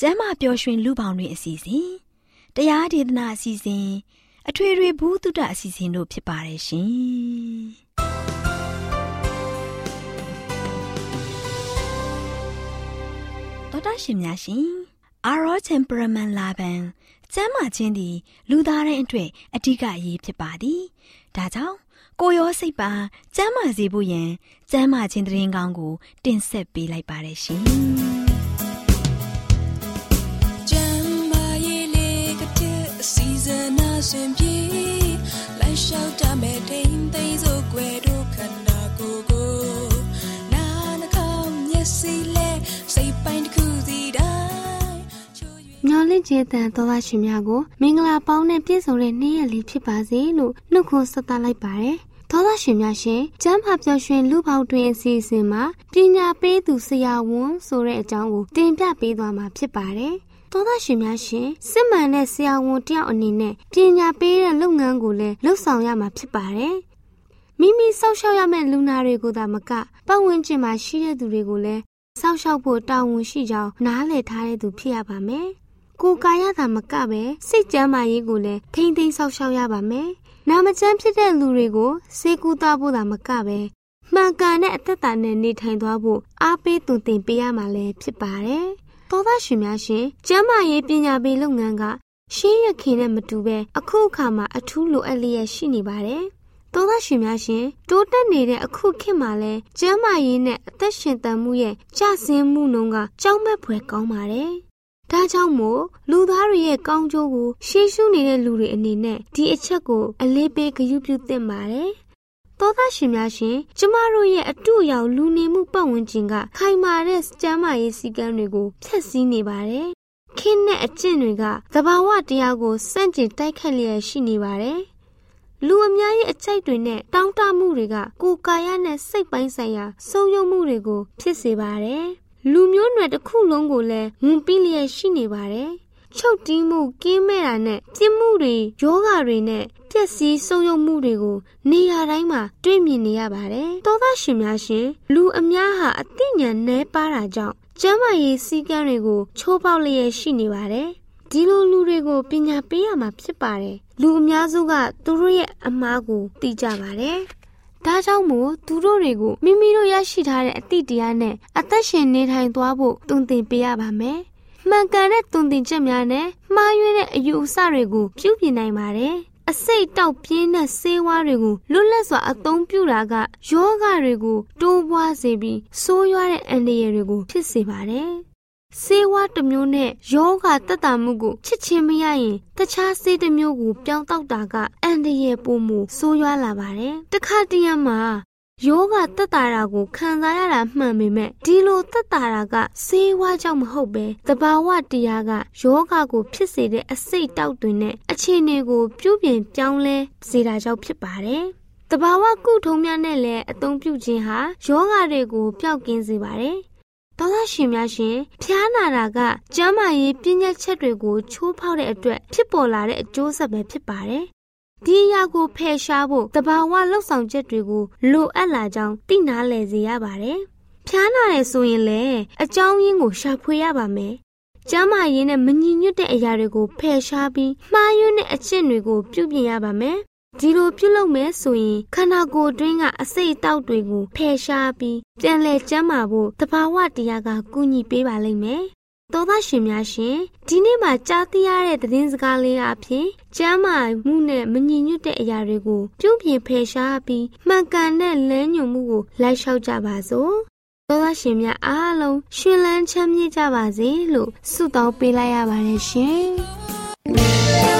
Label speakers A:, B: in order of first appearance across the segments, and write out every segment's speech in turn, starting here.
A: ကျမ်းမာပျော်ရွှင်လူပေါင်းတွင်အစီအစဉ်တရားဒေသနာအစီအစဉ်အထွေထွေဘုဒ္ဓအစီအစဉ်တို့ဖြစ်ပါတယ်ရှင်တော်တာရှင်များရှင်အာရော temperament လာပန်ကျမ်းမာခြင်းသည် လူသားတိုင်းအတွက်အဓိကအရေးဖြစ်ပါသည်ဒါကြောင့်ကိုရောစိတ်ပါကျမ်းမာစေဖို့ယင်ကျမ်းမာခြင်းတရင်ကောင်းကို တင်ဆက်ပေးလိုက်ပါတယ်ရှင်။
B: င့်ခြင်း
C: တန်တော်သားရှင်များကိုမင်္ဂလာပေါင်းနဲ့ပြည့်စုံတဲ့နေ့ရက်လေးဖြစ်ပါစေလို့နှုတ်ခွန်းဆက်သလိုက်ပါတယ်သောသားရှင်များရှင်ကျမ်းမာပျော်ရွှင်လူပေါင်းတွင်အစီအစဉ်မှာပညာပေးသူဆရာဝန်ဆိုတဲ့အကြောင်းကိုတင်ပြပေးသွားမှာဖြစ်ပါတယ်။သောသားရှင်များရှင်စစ်မှန်တဲ့ဆရာဝန်တယောက်အနေနဲ့ပညာပေးတဲ့လုပ်ငန်းကိုလည်းလှုပ်ဆောင်ရမှာဖြစ်ပါတယ်။မိမိစောက်ရှောက်ရမယ့်လူနာတွေကိုသာမကပတ်ဝန်းကျင်မှာရှိတဲ့သူတွေကိုလည်းစောက်ရှောက်ဖို့တာဝန်ရှိကြောင်းနားလည်ထားတဲ့သူဖြစ်ရပါမယ်။ ကိုယ်ကာယသာမကပဲစိတ်ကျမ်းမာရေးကိုလည်းထိမ့်သိမ်းစောက်ရှောက်ရပါမယ်။နာမကျန်းဖြစ်တဲ့လူတွေကိုစေကူတာဖို့သာမကပဲမှန်ကန်တဲ့အသက်တာနဲ့နေထိုင်သွားဖို့အားပေးသွန်သင်ပေးရမှာလည်းဖြစ်ပါတယ်။သောသားရှင်များရှင်ကျမ်းမာရေးပညာပေးလုပ်ငန်းကရှင်းရခင်နဲ့မတူပဲအခုအခါမှာအထူးလိုအပ်လျက်ရှိနေပါတယ်။သောသားရှင်များရှင်တိုးတက်နေတဲ့အခုခေတ်မှာလဲကျမ်းမာရေးနဲ့အသက်ရှင်သန်မှုရဲ့ကျဆင်းမှုနှုန်းကကြောက်မဲ့ဖွယ်ကောင်းပါတယ်။ ဒါကြောင့်မို့လူသားတွေရဲ့ကောင်းကျိုးကိုရှေးရှုနေတဲ့လူတွေအနေနဲ့ဒီအချက်ကိုအလေးပေးဂရုပြုသင့်ပါတယ်။သောသားရှင်များရှင်ကျမတို့ရဲ့အတူရောက်လူနေမှုပတ်ဝန်းကျင်ကခိုင်မာတဲ့ကျမ်းမာရေးစည်းကမ်းတွေကိုဖျက်ဆီးနေပါတယ်။ခင်းတဲ့အကျင့်တွေကသဘာဝတရားကိုစန့်ကျင်တိုက်ခတ်လျက်ရှိနေပါတယ်။လူအများရဲ့အကြိုက်တွေနဲ့တောင်းတမှုတွေကကိုယ်ကာယနဲ့စိတ်ပိုင်းဆိုင်ရာဆုံးယုံမှုတွေကိုဖြစ်စေပါတယ်။ လူမျိုးနွယ်တစ်ခုလုံးကိုလည်းဝန်ပြီးလျက်ရှိနေပါတယ်။ချုပ်တီးမှုကင်းမဲ့တာနဲ့ပြစ်မှုတွေယောဂတွေနဲ့ပျက်စီးဆုံးယုံမှုတွေကိုနေရာတိုင်းမှာတွေ့မြင်နေရပါတယ်။သောသားရှင်များရှင်လူအများဟာအသိဉာဏ်နည်းပါးတာကြောင့်ကျမ်းမာရေးစည်းကမ်းတွေကိုချိုးဖောက်လျက်ရှိနေပါတယ်။ဒီလိုလူတွေကိုပညာပေးရမှာဖြစ်ပါတယ်။လူအများစုကသူတို့ရဲ့အမားကိုသိကြပါတယ်။ ဒါကြောင့်မို့သူတို့တွေကိုမိမိတို့ရရှိထားတဲ့အသည့်တရားနဲ့အသက်ရှင်နေထိုင်သွားဖို့တုံသင်ပေးရပါမယ်။မှန်ကန်တဲ့တုံသင်ချက်များနဲ့မှားယွင်းတဲ့အယူအဆတွေကိုပြုပြင်နိုင်ပါတယ်။အစိတ်တောက်ပြင်းတဲ့ဆေးဝါးတွေကိုလွတ်လပ်စွာအသုံးပြုတာကယောဂတွေကိုတိုးပွားစေပြီးဆိုးရွားတဲ့အန္တရာယ်တွေကိုဖြစ်စေပါတယ်။ ဆေးဝါးတစ်မျိုးနဲ့ယောဂတက်တာမှုကိုချစ်ချင်းမရရင်တခြားဆေးတစ်မျိုးကိုပြောင်းတောက်တာကအန်တရဲ့ပုံမှုဆိုးရွားလာပါတယ်။တခါတရံမှာယောဂတက်တာတာကိုခံစားရတာမှန်ပေမဲ့ဒီလိုတက်တာတာကဆေးဝါးကြောင့်မဟုတ်ပဲတဘာဝတရားကယောဂကိုဖြစ်စေတဲ့အစိတ်တောက်တွင်နဲ့အခြေအနေကိုပြုပြင်ပြောင်းလဲစေတာကြောင့်ဖြစ်ပါတယ်။တဘာဝကုထုံးများနဲ့လည်းအသုံးပြုခြင်းဟာယောဂတွေကိုပျောက်ကင်းစေပါတယ် သောသားရှင်များရှင်ဖျားနာတာကကျမ်းမာရေးပြည့်ညက်ချက်တွေကိုချိုးဖောက်တဲ့အတွက်ဖြစ်ပေါ်လာတဲ့အကျိုးဆက်ပဲဖြစ်ပါတယ်။ဒီအရာကိုဖယ်ရှားဖို့တဘာဝလှုပ်ဆောင်ချက်တွေကိုလိုအပ်လာကြောင်းသိနာလည်စေရပါတယ်။ဖျားနာတယ်ဆိုရင်လည်းအကြောင်းရင်းကိုရှာဖွေရပါမယ်။ကျမ်းမာရေးနဲ့မညီညွတ်တဲ့အရာတွေကိုဖယ်ရှားပြီးမှားယွင်းတဲ့အကျင့်တွေကိုပြုပြင်ရပါမယ် ဒီလိုပြုလုပ်မယ်ဆိုရင်ခန္ဓာကိုယ်တွင်းကအစိတ်အတောက်တွေကိုဖယ်ရှားပြီးပြန်လည်ကျန်းမာဖို့တဘာဝတရားကကူညီပေးပါလိမ့်မယ်
D: သောသားရှင်များရှင်ဒီနေ့မှာကြားသိရတဲ့သတင်းစကားလေးအဖြစ်ကျမ်းမာမှုနဲ့မညီညွတ်တဲ့အရာတွေကိုပြုပြင်ဖယ်ရှားပြီးမှန်ကန်တဲ့လမ်းညွှန်မှုကိုလိုက်လျှောက်ကြပါစို့သောသားရှင်များအားလုံးရှင်လန်းချမ်းမြေ့ကြပါစေလို့ဆုတောင်းပေးလိုက်ရပါတယ်ရှင်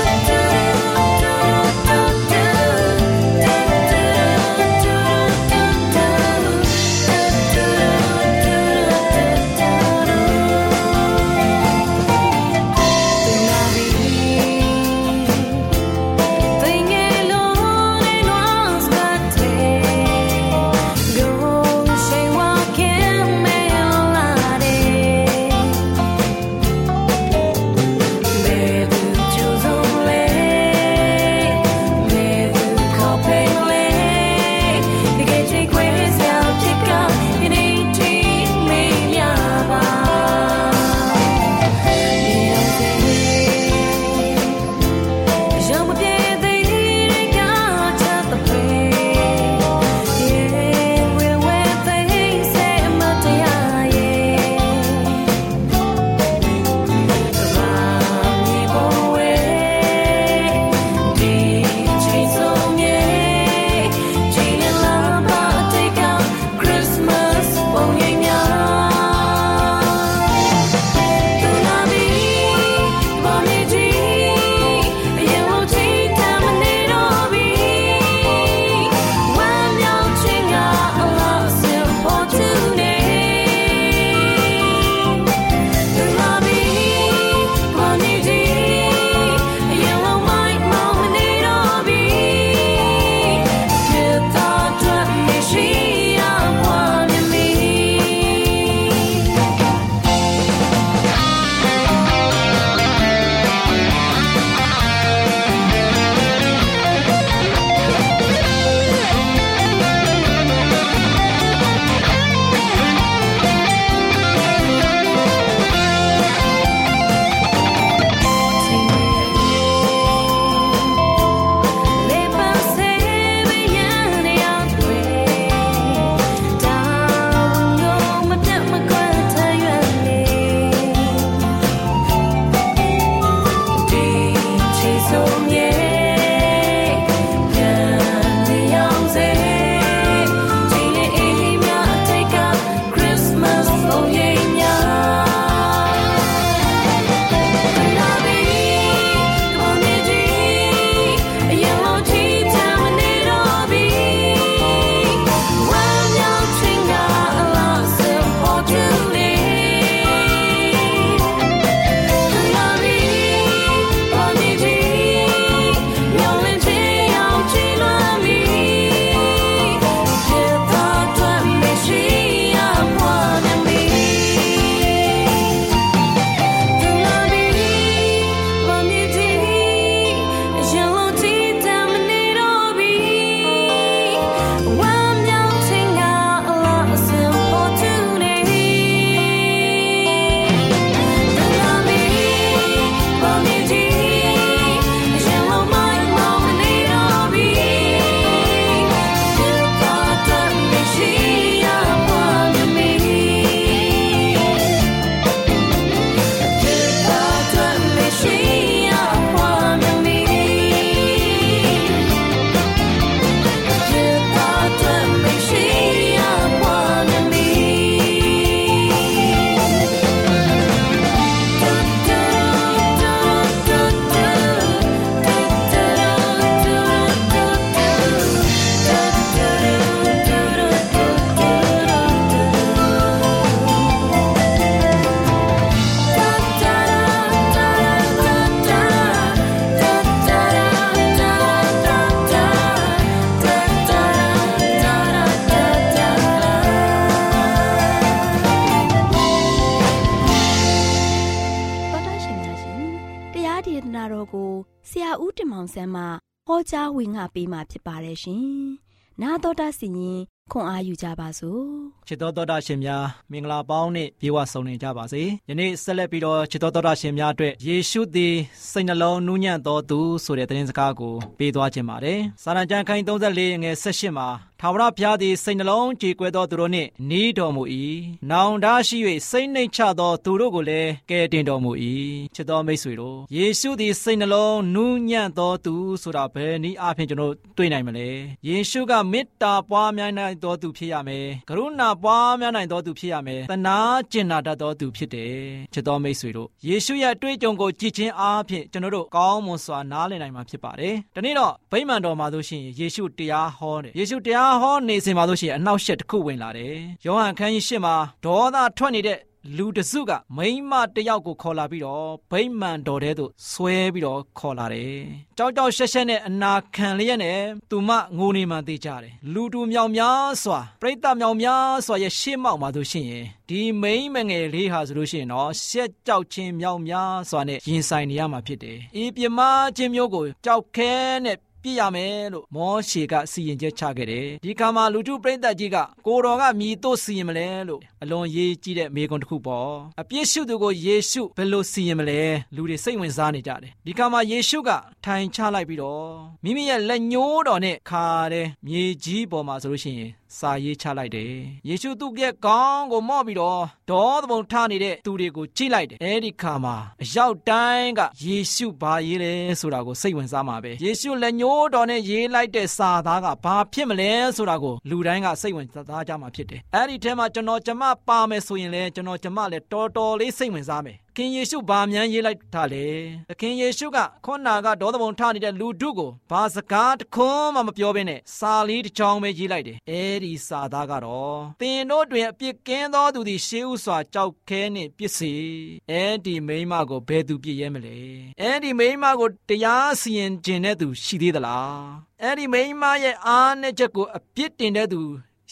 A: ဟောကြားဝင်ငါပေးมาဖြစ်ပါတယ်ရှင်။နာတော်တာစီရင် ခွန်အားယူကြပါစို့
E: ချစ်တော်တော်တာရှင်များမင်္ဂလာပေါင်းနဲ့ပြေဝဆုံနေကြပါစေယနေ့ဆက်လက်ပြီးတော့ချစ်တော်တော်တာရှင်များအတွက်ယေရှုသည်စိတ်နှလုံးနူးညံ့တော်သူဆိုတဲ့သတင်းစကားကိုပေးသွားခြင်းပါတယ်စာရန်ကျမ်းခိုင်း34ငယ်18မှာထာဝရဘုရားသည်စိတ်နှလုံးကြေကွဲသောသူတို့နှင့်နီးတော်မူ၏။နောင်တရှိ၍စိတ်နှိမ်ချသောသူတို့ကိုလည်းကယ်တင်တော်မူ၏။ချစ်တော်မိတ်ဆွေတို့ယေရှုသည်စိတ်နှလုံးနူးညံ့သောသူဆိုတာဘယ်နည်းအားဖြင့်ကျွန်တော်တွေ့နိုင်မလဲ။ယေရှုကမေတ္တာပွားများနိုင်သောသူဖြစ်ရမယ်။ကရုဏာပွားများနိုင်သောသူဖြစ်ရမယ်။သနာကျင်နာတတ်သောသူဖြစ်တယ်။ချစ်တော်မိတ်ဆွေတို့ယေရှုရဲ့အတွေ့အကြုံကိုကြည်ချင်းအားဖြင့်ကျွန်တော်တို့ကောင်းမွန်စွာနားလည်နိုင်မှာဖြစ်ပါတယ်။ဒီနေ့တော့ဗိမာန်တော်မှာဆိုရှင်ယေရှုတရားဟောတယ်။ယေရှုတရားဟောနေစဉ်မှာလို့ရှိရင်အနောက်ရှက်တစ်ခုဝင်လာတယ်။ယောဟန်ခန်းကြီးရှစ်မှာဒေါသထွက်နေတဲ့ လူတစုကမိန်းမတယောက်ကိုခေါ်လာပြီးတော့ဗိမာန်တော်ထဲသို့ဆွဲပြီးတော့ခေါ်လာတယ်။ကြောက်ကြောက်ရှက်ရှက်နဲ့အနာခံလျက်နဲ့သူမငိုနေမှသိကြတယ်။လူတူမြောင်များစွာပြိတ္တမြောင်များစွာရဲ့ရှေ့မောက်မှာဆိုရှင်ဒီမိန်းမငယ်လေးဟာဆိုလို့ရှိရင်တော့ရှက်ကြောက်ခြင်းမြောင်များစွာနဲ့ရင်ဆိုင်နေရမှာဖြစ်တယ်။ဤပြမခြင်းမျိုးကိုကြောက်ခဲနဲ့ ပြည့်ရမယ်လို့မောရှေကစီရင်ချက်ချခဲ့တယ်ဒီခါမှာလူထုပြိဿကြီးကကိုတော်ကမြည်တို့စီရင်မလဲလို့အလွန်ရေးကြီးတဲ့မေကွန်တစ်ခုပေါ့အပြစ်ရှုသူကိုယေရှုဘယ်လိုစီရင်မလဲလူတွေစိတ်ဝင်စားနေကြတယ်ဒီခါမှာယေရှုကထိုင်ချလိုက်ပြီးတော့မိမိရဲ့လက်ညှိုးတော်နဲ့ခါတဲ့မြေကြီးပေါ်မှာဆိုလို့ရှိရင်စာရေးချလိုက်တယ်ယေရှုသူ့ရဲ့ခေါင်းကိုမော့ပြီးတော့ဒေါသပုံထနေတဲ့သူတွေကိုကြည့်လိုက်တယ်အဲဒီခါမှာအရောက်တိုင်းကယေရှုဘာရေးလဲဆိုတာကိုစိတ်ဝင်စားမှာပဲယေရှုလက်ညှိုးတော်နဲ့ရေးလိုက်တဲ့စာသားကဘာဖြစ်မလဲဆိုတာကိုလူတိုင်းကစိတ်ဝင်စားကြမှာဖြစ်တယ်အဲ့ဒီထဲမှာကျွန်တော်ကျမပါမယ်ဆိုရင်လည်းကျွန်တော်ကျမလည်းတော်တော်လေးစိတ်ဝင်စားမယ် ခင်ယေရှုဘာမြန်ရေးလိုက်တာလဲသခင်ယေရှုကခွန်နာကဒေါသပုံထနေတဲ့လူတို့ကိုဘာစကားတခွန်းမှမပြောဘဲနဲ့စာလေးတစ်ချောင်းပဲရေးလိုက်တယ်အဲဒီစာသားကတော့သင်တို့တွင်အပြစ်ကင်းသောသူသည်ရှေးဥစွာကြောက်ခဲနှင့်ပြစ်စေအဲဒီမိမကိုဘယ်သူပြစ်ရဲမလဲအဲဒီမိမကိုတရားစီရင်ခြင်းတဲ့သူရှိသေးသလားအဲ့ဒီမိန်းမရဲ့အားနဲ့ချက်ကိုအပြစ်တင်တဲ့သူ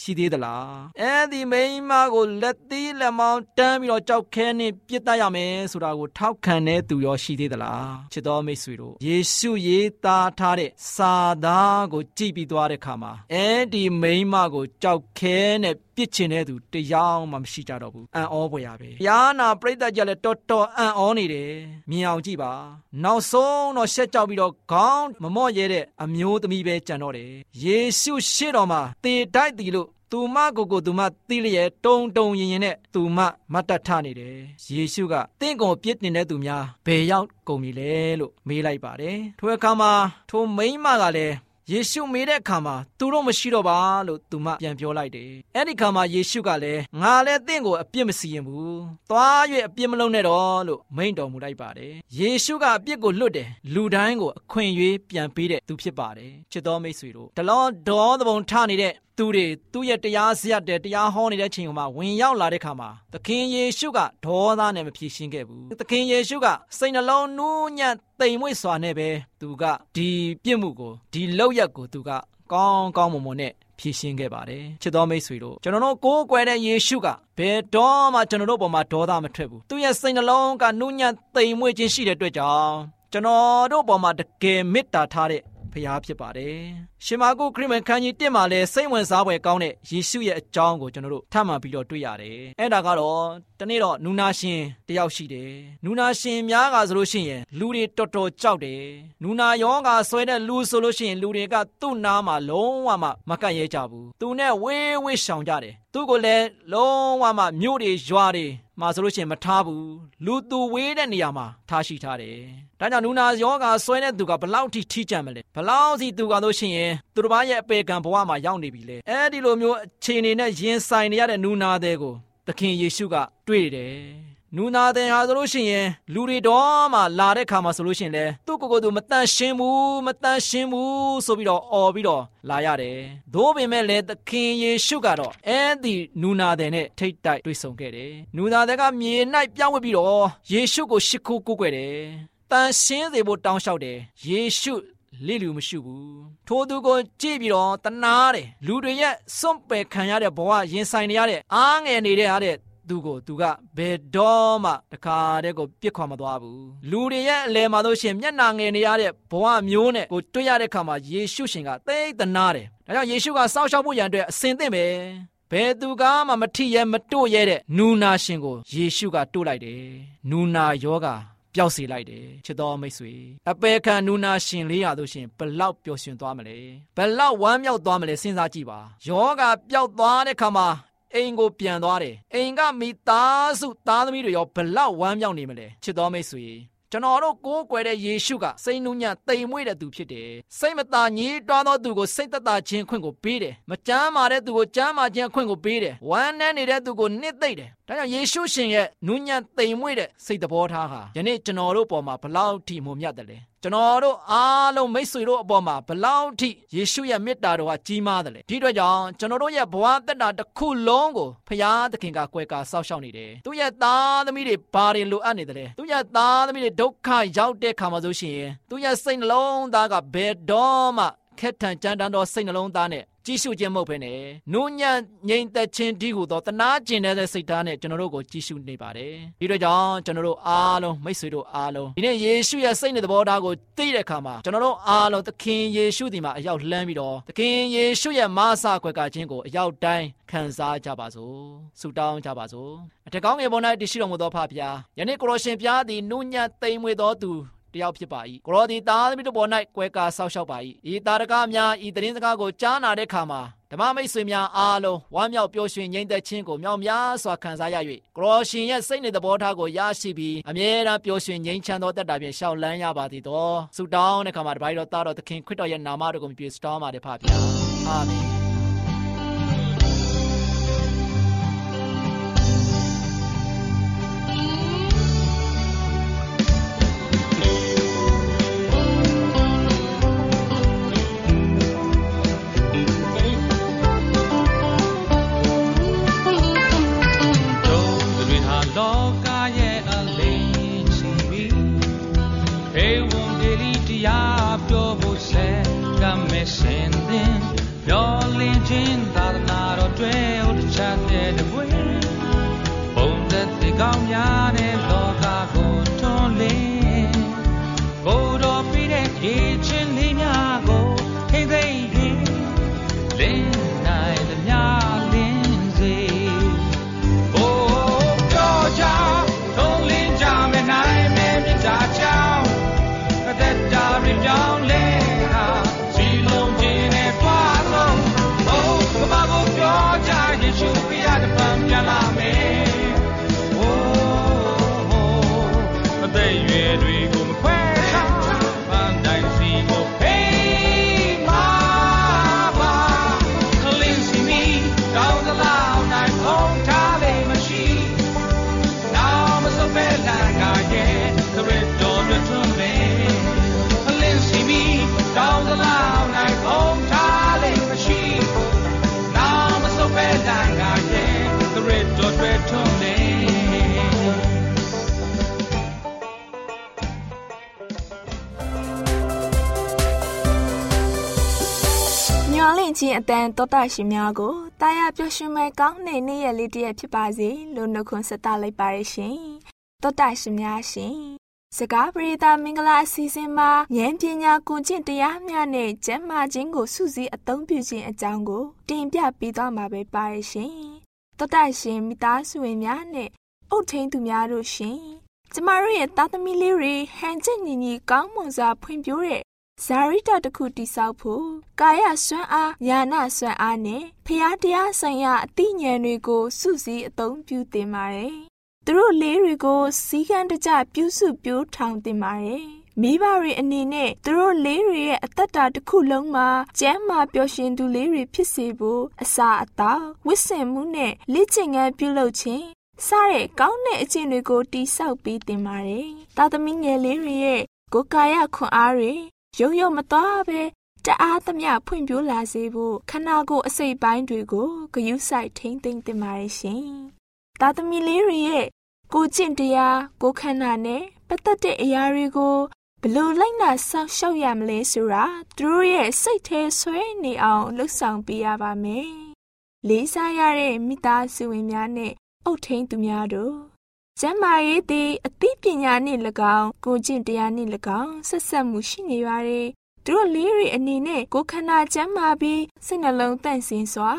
E: ရှိသေးသလားအဲ့ဒီမိန်းမကိုလက်သီးလက်မောင်းတန်းပြီးတော့ကြောက်ခဲနဲ့ပြစ်တတ်ရမယ်ဆိုတာကိုထောက်ခံတဲ့သူရောရှိသေးသလားချစ်တော်မိတ်ဆွေတို့ယေရှုရေးသားထားတဲ့စာသားကိုကြည့်ပြီးသွားတဲ့ခါမှာအဲ့ဒီမိန်းမကိုကြောက်ခဲနဲ့ ပြစ်ချင်တဲ့သူတယောက်မှမရှိကြတော့ဘူးအံ့ဩဖွယ်ရပဲ။ယာနာပြိတ္တကြလည်းတော်တော်အံ့ဩနေတယ်။မြင်အောင်ကြည့်ပါ။နောက်ဆုံးတော့ရှက်ကြောက်ပြီးတော့ခေါင်းမမော့ရဲတဲ့အမျိုးသမီးပဲကြံတော့တယ်။ယေရှုရှေ့တော်မှာတေတိုက်တီလို့သူမကိုကိုသူမသိလျက်တုံတုံရင်ရင်နဲ့သူမမတ်တထနေတယ်ယေရှုကတင့်ကိုပြစ်တင်တဲ့သူများဘယ်ရောက်ကုန်ပြီလဲလို့မေးလိုက်ပါတယ်ထိုအခါမှာထိုမိန်းမကလည်း ယေရှုမေးတဲ့အခါမှာသူတို့မရှိတော့ပါလို့သူမပြန်ပြောလိုက်တယ်။အဲ့ဒီခါမှာယေရှုကလည်းငါလည်းတင့်ကိုအပြစ်မစီရင်ဘူး။သွား၍အပြစ်မလုပ်နဲ့တော့လို့မိန့်တော်မူလိုက်ပါတယ်။ယေရှုကအပြစ်ကိုလွတ်တယ်။လူတိုင်းကိုအခွင့်အရေးပြန်ပေးတဲ့သူဖြစ်ပါတယ်။ချစ်တော်မိတ်ဆွေတို့တလောဒေါသဘုံထနေတဲ့ သူတွေသူ့ရဲ့တရားစရက်တဲ့တရားဟောနေတဲ့ချိန်မှာဝင်ရောက်လာတဲ့ခါမှာသခင်ယေရှုကဒေါသနဲ့မဖြေရှင်းခဲ့ဘူးသခင်ယေရှုကစိတ်နှလုံးနူးညံ့တိမ်မွေ့စွာနဲ့ပဲသူကဒီပြစ်မှုကိုဒီလောက်ရက်ကိုသူကကောင်းကောင်းမွန်မွန်နဲ့ဖြည့်ရှင်းခဲ့ပါတယ်ချစ်တော်မိတ်ဆွေတို့ကျွန်တော်တို့ကိုးကွယ်တဲ့ယေရှုကဘယ်တော့မှကျွန်တော်တို့ပေါ်မှာဒေါသမထွက်ဘူးသူရဲ့စိတ်နှလုံးကနူးညံ့တိမ်မွေ့ခြင်းရှိတဲ့အတွက်ကြောင့်ကျွန်တော်တို့ပေါ်မှာတကယ်မေတ္တာထားတဲ့ ဖရားဖြစ်ပါတယ်။ရှင်မာကုခရစ်မန်ခန်းကြီး1မှာလည်းစိတ်ဝင်စားဖွယ်ကောင်းတဲ့ယေရှုရဲ့အကြောင်းကိုကျွန်တော်တို့ထပ်မံပြီးတော့တွေ့ရတယ်။အဲ့ဒါကတော့တနေ့တော့နူနာရှင်တယောက်ရှိတယ်။နူနာရှင်များကဆိုလို့ရှိရင်လူတွေတော်တော်ကြောက်တယ်။နူနာယောဂါဆွဲတဲ့လူဆိုလို့ရှိရင်လူတွေကသူ့နားမှာလုံးဝမှမကန့်ရဲကြဘူး။သူနဲ့ဝေးဝေးရှောင်ကြတယ်။သူ့ကိုလည်းလုံးဝမှမြို့တွေရွာတွေ မှာဆိုလို့ရှိရင်မထားဘူးလူသူဝေးတဲ့နေရာမှာထားရှိထားတယ်။ဒါကြောင့်နူနာယောဂါဆွဲတဲ့သူကဘလောက်ထိထိကြံမလဲဘလောက်စီသူကလို့ရှိရင်သူတစ်ပါးရဲ့အပေကံဘဝမှာရောက်နေပြီလေ။အဲဒီလိုမျိုးအခြေအနေနဲ့ရင်ဆိုင်နေရတဲ့နူနာတဲ့ကိုသခင်ယေရှုကတွေ့တယ် နူနာတဲ့ဟာဆိုလို့ရှိရင်လူတွေတော့မှလာတဲ့ခါမှာဆိုလို့ရှိရင်လေသူ့ကိုယ်ကိုယ်သူမတန့်ရှင်းဘူးမတန့်ရှင်းဘူးဆိုပြီးတော့អော်ပြီးတော့လာရတယ်။သို့ပေမဲ့လည်းသခင်ယေရှုကတော့အဲ့ဒီနူနာတဲ့နဲ့ထိတ်တိုက်တွေ့ဆုံခဲ့တယ်။နူနာတဲ့ကမြေ၌ပြောင်းဝှက်ပြီးတော့ယေရှုကိုရှ िख ိုးကိုးကွယ်တယ်။တန်ရှင်းစေဖို့တောင်းလျှောက်တယ်။ယေရှုလိလူမရှိဘူးထိုသူကိုကြည့်ပြီးတော့တနာတယ်လူတွေရဲ့စွန့်ပယ်ခံရတဲ့ဘဝရင်ဆိုင်နေရတဲ့အားငယ်နေတဲ့အားတဲ့ သူကိုသူကဘယ်တော့မှတခါတည်းကိုပြစ်ခွာမသွားဘူးလူတွေရဲ့အလယ်မှာလို့ရှင်မျက်နာငယ်နေရတဲ့ဘဝမျိုးနဲ့ကိုတွေ့ရတဲ့ခါမှာယေရှုရှင်ကသိသနာတယ်ဒါကြောင့်ယေရှုကစောင့်ရှောက်ဖို့ရန်အတွက်အစဉ်သင့်ပဲဘယ်သူကမှမထိရဲမတို့ရဲတဲ့နူနာရှင်ကိုယေရှုကတို့လိုက်တယ်နူနာယောဂါပျောက်စေလိုက်တယ်ချစ်တော်မိတ်ဆွေအပေခံနူနာရှင်လေးရလို့ရှင်ဘလောက်ပျော်ရွှင်သွားမလဲဘလောက်ဝမ်းမြောက်သွားမလဲစဉ်းစားကြည့်ပါယောဂပျောက်သွားတဲ့ခါမှာ အိမ်ကိုပြန်သွားတယ်အိမ်ကမိသားစုသားသမီးတွေရောဘလောက်ဝမ်းမြောက်နေမလဲချစ်တော်မိတ်ဆွေကျွန်တော်တို့ကိုးကွယ်တဲ့ယေရှုကစိတ်နှူးညံ့တိမ်မွေ့တဲ့သူဖြစ်တယ်။စိတ်မသာညည်းတွားသောသူကိုစိတ်သက်သာခြင်းခွင့်ကိုပေးတယ်။မကြမ်းမာတဲ့သူကိုကြမ်းမာခြင်းခွင့်ကိုပေးတယ်။ဝမ်းနည်းနေတဲ့သူကိုနှစ်သိမ့်တယ်။ဒါကြောင့်ယေရှုရှင်ရဲ့နူးညံ့တိမ်မွေ့တဲ့စိတ်သဘောထားဟာယနေ့ကျွန်တော်တို့ပေါ်မှာဘလောက်ထိမုံမြတ်တယ်လဲ။ ကျွန်တော်တို့အားလုံးမိတ်ဆွေတို့အပေါ်မှာဘလောက်ထိယေရှုရဲ့မေတ္တာတော်ကကြီးမားတယ်လေဒီအတွက်ကြောင့်ကျွန်တော်တို့ရဲ့ဘဝတက်တာတစ်ခုလုံးကိုဖရာသခင်ကကွယ်ကာစောင့်ရှောက်နေတယ်သူရဲ့သားသမီးတွေဘာတွေလိုအပ်နေတယ်လဲသူရဲ့သားသမီးတွေဒုက္ခရောက်တဲ့ခါမှာဆိုရှင်သူရဲ့စိတ်နှလုံးသားကဘယ်တော့မှခက်ထန်ကြမ်းတမ်းသောစိတ်နှလုံးသားနဲ့ ကြည့်ရှုခြင်းမဟုတ်ဘဲနဲ့နုညံ့ငြိမ်သက်ခြင်းဒီဟုသောတနာကျင်တဲ့စိတ်ဓာတ်နဲ့ကျွန်တော်တို့ကိုကြည့်ရှုနေပါတယ်ဒီတော့ကြောင့်ကျွန်တော်တို့အားလုံးမိတ်ဆွေတို့အားလုံးဒီနေ့ယေရှုရဲ့စိတ်နဲ့သဘောထားကိုသိတဲ့အခါမှာကျွန်တော်တို့အားလုံးသခင်ယေရှုဒီမှာအရောက်လှမ်းပြီးတော့သခင်ယေရှုရဲ့မဆာခွက်ကခြင်းကိုအရောက်တိုင်းခံစားကြပါစို့ဆုတောင်းကြပါစို့အထက်ကောင်းငယ်ပေါ်၌တရှိတော်မူသောဖဖျားယနေ့ကိုရရှင်ပြားသည်နုညံ့သိမ်မွေသောသူ တယောက်ဖြစ်ပါ၏ကိုရောဒီသားသမီးတို့ပေါ်၌ကွဲကာဆောက်ရှောက်ပါ၏ဤတာရကများဤတရင်စကားကိုကြားနာတဲ့အခါမှာဓမ္မမိတ်ဆွေများအားလုံးဝမ်းမြောက်ပျော်ရွှင်ငြိမ်သက်ခြင်းကိုမြောက်များစွာခံစားရ၍ကိုရောရှင်ရဲ့စိတ်နေသဘောထားကိုရရှိပြီးအမြဲတမ်းပျော်ရွှင်ငြိမ်ချမ်းသောတက်တာဖြင့်ရှောက်လန်းရပါသည်တော်ဆုတောင်းတဲ့အခါမှာတပါးတော်သားတော်သခင်ခရစ်တော်ရဲ့နာမတော်ကိုမြည်စတောင်းပါတဲ့ဖပါဗျာအာမင် Sending your legend.
F: ချင်းအတန်တောတာရှင်များကိုတာယာပျော်ရွှင်မဲ့ကောင်းတဲ့နေ့ရက်လေးတစ်ရက်ဖြစ်ပါစေလို့နှုတ်ခွန်းဆက်သလိုက်ပါရရှင်တောတာရှင်များရှင်စကားပရိသတ်မင်္ဂလာအစီအစဉ်မှာဉာဏ်ပညာကိုကျင့်တရားများနဲ့ကျမ်းမာခြင်းကိုစုစည်းအသုံးပြုခြင်းအကြောင်းကိုတင်ပြပေးသွားမှာပဲပါရရှင်တောတာရှင်မိသားစုဝင်များနဲ့အုတ်ထင်းသူများတို့ရှင်ကျမတို့ရဲ့သားသမီးလေးတွေဟန်ချက်ညီညီကောင်းမွန်စွာဖွံ့ဖြိုးတဲ့ ဇာရိတတစ်ခုတိဆောက်ဖို့ကာယစွမ်းအားညာနာစွမ်းအားနဲ့ဖျားတရားဆိုင်ရာအသိဉာဏ်တွေကိုစုစည်းအသုံးပြုသင်ပါတယ်။သူတို့လေးတွေကိုစီကံတကြပြုစုပြိုးထောင်သင်ပါတယ်။မိဘတွေအနေနဲ့သူတို့လေးတွေရဲ့အသက်တာတစ်ခုလုံးမှာကျမ်းမာပျော်ရွှင်သူလေးတွေဖြစ်စေဖို့အစာအသောက်ဝတ်ဆင်မှုနဲ့လေ့ကျင့်ခန်းပြုလုပ်ခြင်းစတဲ့ကောင်းတဲ့အကျင့်တွေကိုတိဆောက်ပေးသင်ပါတယ်။သားသမီးငယ်လေးတွေရဲ့ကိုယ်ကာယခွန်အားတွေ ရုံရုံမသွားပဲတအားသမျှဖွံ့ဖြိုးလာစေဖို့ခန္ဓာကိုယ်အစိတ်ပိုင်းတွေကိုဂယုစိုက်ထိမ့်သိမ့်တင်ပါရဲ့ရှင်။သားသမီးလေးတွေရဲ့ကိုကျင့်တရားကိုခန္ဓာနဲ့ပတ်သက်တဲ့အရာတွေကိုဘလို့လိုက်နာဆောက်ရှောက်ရမလဲဆိုတာသူတို့ရဲ့စိတ်ထဲဆွဲနေအောင်လှုပ်ဆောင်ပေးရပါမယ်။လေးစားရတဲ့မိသားစုဝင်များနဲ့အုတ်ထိန်သူများတို့ ကျမ်းမာရေးသည်အသိပညာနှင့်၎င်းကိုကျင့်တရားနှင့်၎င်းဆက်ဆက်မှုရှိနေပါတယ်သူတို့လေးတွေအနေနဲ့ကိုခန္ဓာကျမ်းမာပြီးစိတ်နှလုံးတန့်စင်စွာ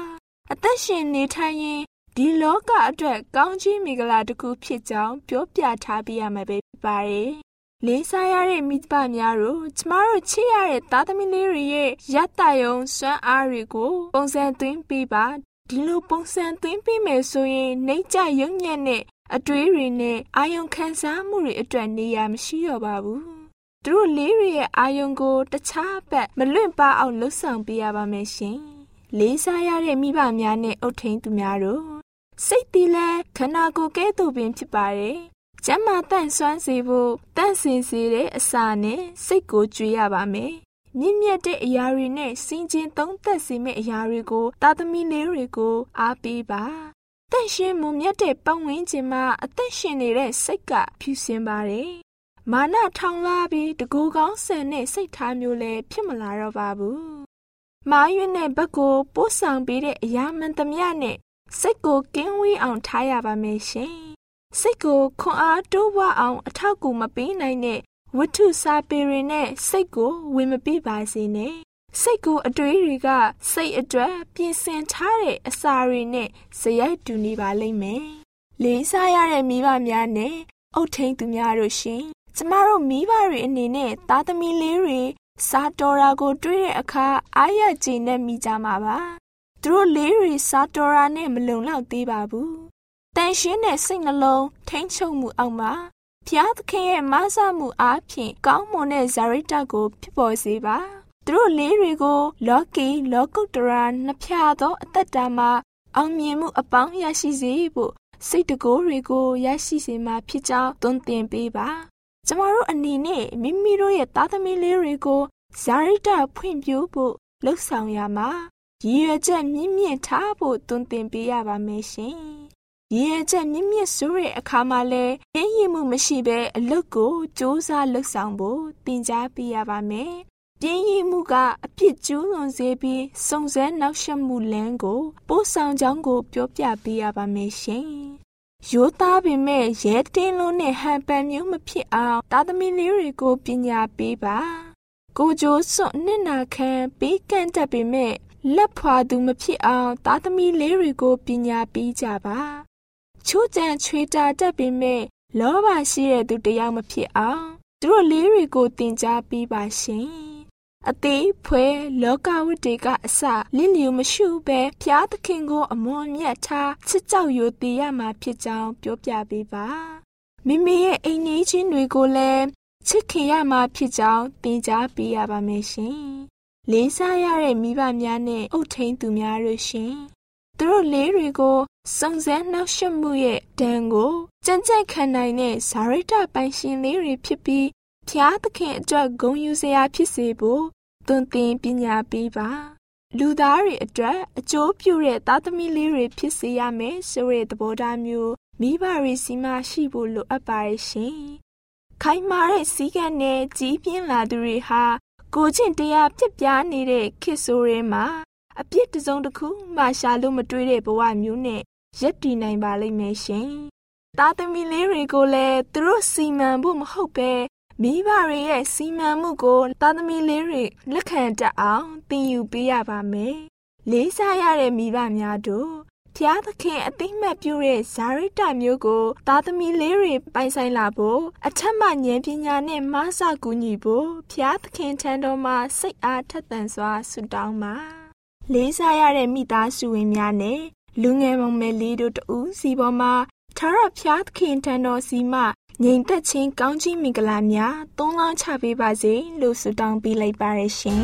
F: အသက်ရှင်နေထိုင်ရင်ဒီလောကအတွက်ကောင်းချီးမင်္ဂလာတစ်ခုဖြစ်ကြောင်းပြောပြထားပြရမှာပဲဖြစ်ပါတယ်။လေးစားရတဲ့မိဘများတို့ကျမတို့ချစ်ရတဲ့သားသမီးလေးတွေရဲ့ရတ္တယုံစွမ်းအားတွေကိုပုံစံသွင်းပေးပါဒီလိုပုံစံသွင်းပေးမယ်ဆိုရင်နှိမ့်ကြရုံညံ့တဲ့ အတွေးတွေနဲ့အာယုံခံစားမှုတွေအတွက်နေရာမရှိတော့ပါဘူး။သူတို့လေးတွေရဲ့အာယုံကိုတခြားဘက်မလွင့်ပါအောင်လှုပ်ဆောင်ပေးရပါမယ်ရှင်။လေးစားရတဲ့မိဘများနဲ့အုတ်ထိန်သူများတို့စိတ်တည်လဲခန္ဓာကိုယ်ကဲ့သို့ပင်ဖြစ်ပါတယ်။ကျမ်းမာတန့်ဆွမ်းစေဖို့တန့်စင်စေတဲ့အစာနဲ့စိတ်ကိုကြွေရပါမယ်။မြင့်မြတ်တဲ့အရာတွေနဲ့စင်ကျင်သုံးသက်စေမယ့်အရာတွေကိုတာသမီလေးတွေကိုအားပေးပါ။ တန့်ရှင်းမွန်မြတ်တဲ့ပတ်ဝန်းကျင်မှာအသက်ရှင်နေတဲ့စိတ်ကဖြူစင်ပါတယ်။မာနထောင်လာပြီးတကူကောင်းဆန်တဲ့စိတ်ထားမျိုးလည်းဖြစ်မလာတော့ပါဘူး။မာရွံ့တဲ့ဘက်ကိုပို့ဆောင်ပေးတဲ့အရာမှန်သမျှနဲ့စိတ်ကိုကင်းဝေးအောင်ထားရပါမယ်ရှင်။စိတ်ကိုခွန်အားတိုးပွားအောင်အထောက်အကူမပေးနိုင်တဲ့ဝတ္ထုစာပေတွေနဲ့စိတ်ကိုဝင်မပြပါစေနဲ့။ စိတ်ကိုအတွေးတွေကစိတ်အတွက်ပြင်ဆင်ထားတဲ့အစာတွေနဲ့ဇယက်တူနေပါလိမ့်မယ်။လေးစားရတဲ့မိဘများနဲ့အုတ်ထိန်သူများတို့ရှင်။ကျမတို့မိဘတွေအနေနဲ့သားသမီးလေးတွေစားတော်ရာကို တွေးတဲ့အခါအားရကျေနပ်မိကြမှာပါသူတို့လေးတွေစားတော်ရာနဲ့မလုံလောက်သေးပါဘူး။တန်ရှင်းတဲ့စိတ်နှလုံးထိမ့်ချုပ်မှုအောက်မှာဖျားသခင်ရဲ့မဆမှုအားဖြင့်ကောင်းမွန်တဲ့ဇာရိတကိုဖြစ်ပေါ်စေပါ။ သူတို့လေးတွေကိုလောကီလောကုတ္တရာနှစ်ဖြာသောအသက်တာမှာအောင်မြင်မှုအပေါင်းရရှိစေဖို့စိတ်တကိုးတွေကိုရရှိစေမှာဖြစ်ကြောင်းသွန်သင်ပေးပါ။ကျမတို့အနေနဲ့မိမိတို့ရဲ့သားသမီးလေးတွေကိုဇာရိတဖွင့်ပြဖို့လှုပ်ဆောင်ရမှာရည်ရွယ်ချက်မြင့်မြင့်ထားဖို့တွင်တင်ပေးရပါမယ်ရှင်။ရည်ရွယ်ချက်မြင့်မြင့်ဆိုတဲ့အခါမှာလဲအင်းရည်မှုမရှိဘဲအလုပ်ကိုစ조사လှုပ်ဆောင်ဖို့သင်ကြားပေးရပါမယ်။ ပြင်းရည်မှုကအပြစ်ကျူးလွန်စေပြီးစုံစမ်းနောက်ရှက်မှုလမ်းကိုပို့ဆောင်ကြောင်းကိုပြောပြပေးရပါမယ်ရှင်။ရိုးသားပေမဲ့ရဲတင်းလုံးနဲ့ဟန်ပန်မျိုးမဖြစ်အောင်တာသမီလေးတွေကိုပညာပေးပါ။ကိုကြိုးစွန့်နှစ်နာခံပေးကန့်တတ်ပေမဲ့လက်ဖွာသူမဖြစ်အောင်သားသမီးလေးတွေကိုပညာပေးကြပါချိုးကြံချွေတာတတ်ပေမဲ့လောဘရှိတဲ့သူတယောက်မဖြစ်အောင်သူတို့လေးတွေကိုတင် जा ပေးပါရှင် အသေးဖွဲလောကဝတ္တေကအစလင်းလျူမရှုပဲဖျားသခင်ကိုအမွန်မြတ်ထားချစ်ကြောက်ယူတည်ရမှာဖြစ်ကြောင်းပြောပြပေးပါမိမိရဲ့အိမ်နေချင်းတွေကိုလည်းချစ်ခင်ရမှာဖြစ်ကြောင်းသင်ကြားပေးရပါမယ်ရှင်လေးစားရတဲ့မိဘများနဲ့အုပ်ထိန်သူများတို့ရှင်သူတို့လေးတွေကိုစုံစမ်းနှောက်ယှက်မှုရဲ့ဒဏ်ကိုကြံ့ကြံ့ခံနိုင်တဲ့ဇာရိတပိုင်ရှင်လေးတွေဖြစ်ပြီးဖျားသခင်အတွက်ဂုဏ်ယူစရာဖြစ်စေဖို့ သွန်သင်ပညာပေးပါလူသားတွေအတွက်အကျိုးပြုတဲ့သားသမီးလေးတွေဖြစ်စေရမယ်ဆိုတဲ့သဘောထားမျိုးမိဘတွေစီမှာရှိဖို့လိုအပ်ပါရဲ့ရှင်ခိုင်မာတဲ့စည်းကမ်းနဲ့ကြီးပြင်းလာသူတွေဟာကိုချင်းတရားပြစ်ပြားနေတဲ့ခေတ်ဆိုးရဲမှာအပြစ်တစုံတစ်ခုမှရှာလို့မတွေးတဲ့ဘဝမျိုးနဲ့ရက်တည်နိုင်ပါလိမ့်မယ်ရှင်။သားသမီးလေးတွေကိုလည်းသူတို့စီမံဖို့မဟုတ်ပဲ မိဘတွေရဲ့စီမံမှုကိုသားသမီးလေးတွေလက်ခံတတ်အောင်သင်ယူပေးရပါမယ်။လေးစားရတဲ့မိဘများတို့ဖျားသခင်အသိမှတ်ပြုတဲ့ဇာရိတမျိုးကိုသားသမီးလေးတွေပိုင်ဆိုင်လာဖို့အထက်မှဉာဏ်ပညာနဲ့မဆကူညီဖို့ဖျားသခင်ထံတော်မှာစိတ်အားထက်သန်စွာဆုတောင်းပါလေးစားရတဲ့မိသားစုဝင်များနဲ့လူငယ်မောင်မယ်လေးတို့တူစီပေါ်မှာထာရဖျားသခင်ထံတော်စီမှ ငြိမ်သက်ခြင်းကောင်းခြင်းမင်္ဂလာများသုံးလောင်းချပေးပါစေလို့ဆုတောင်းပေးလိုက်ပါရရှင်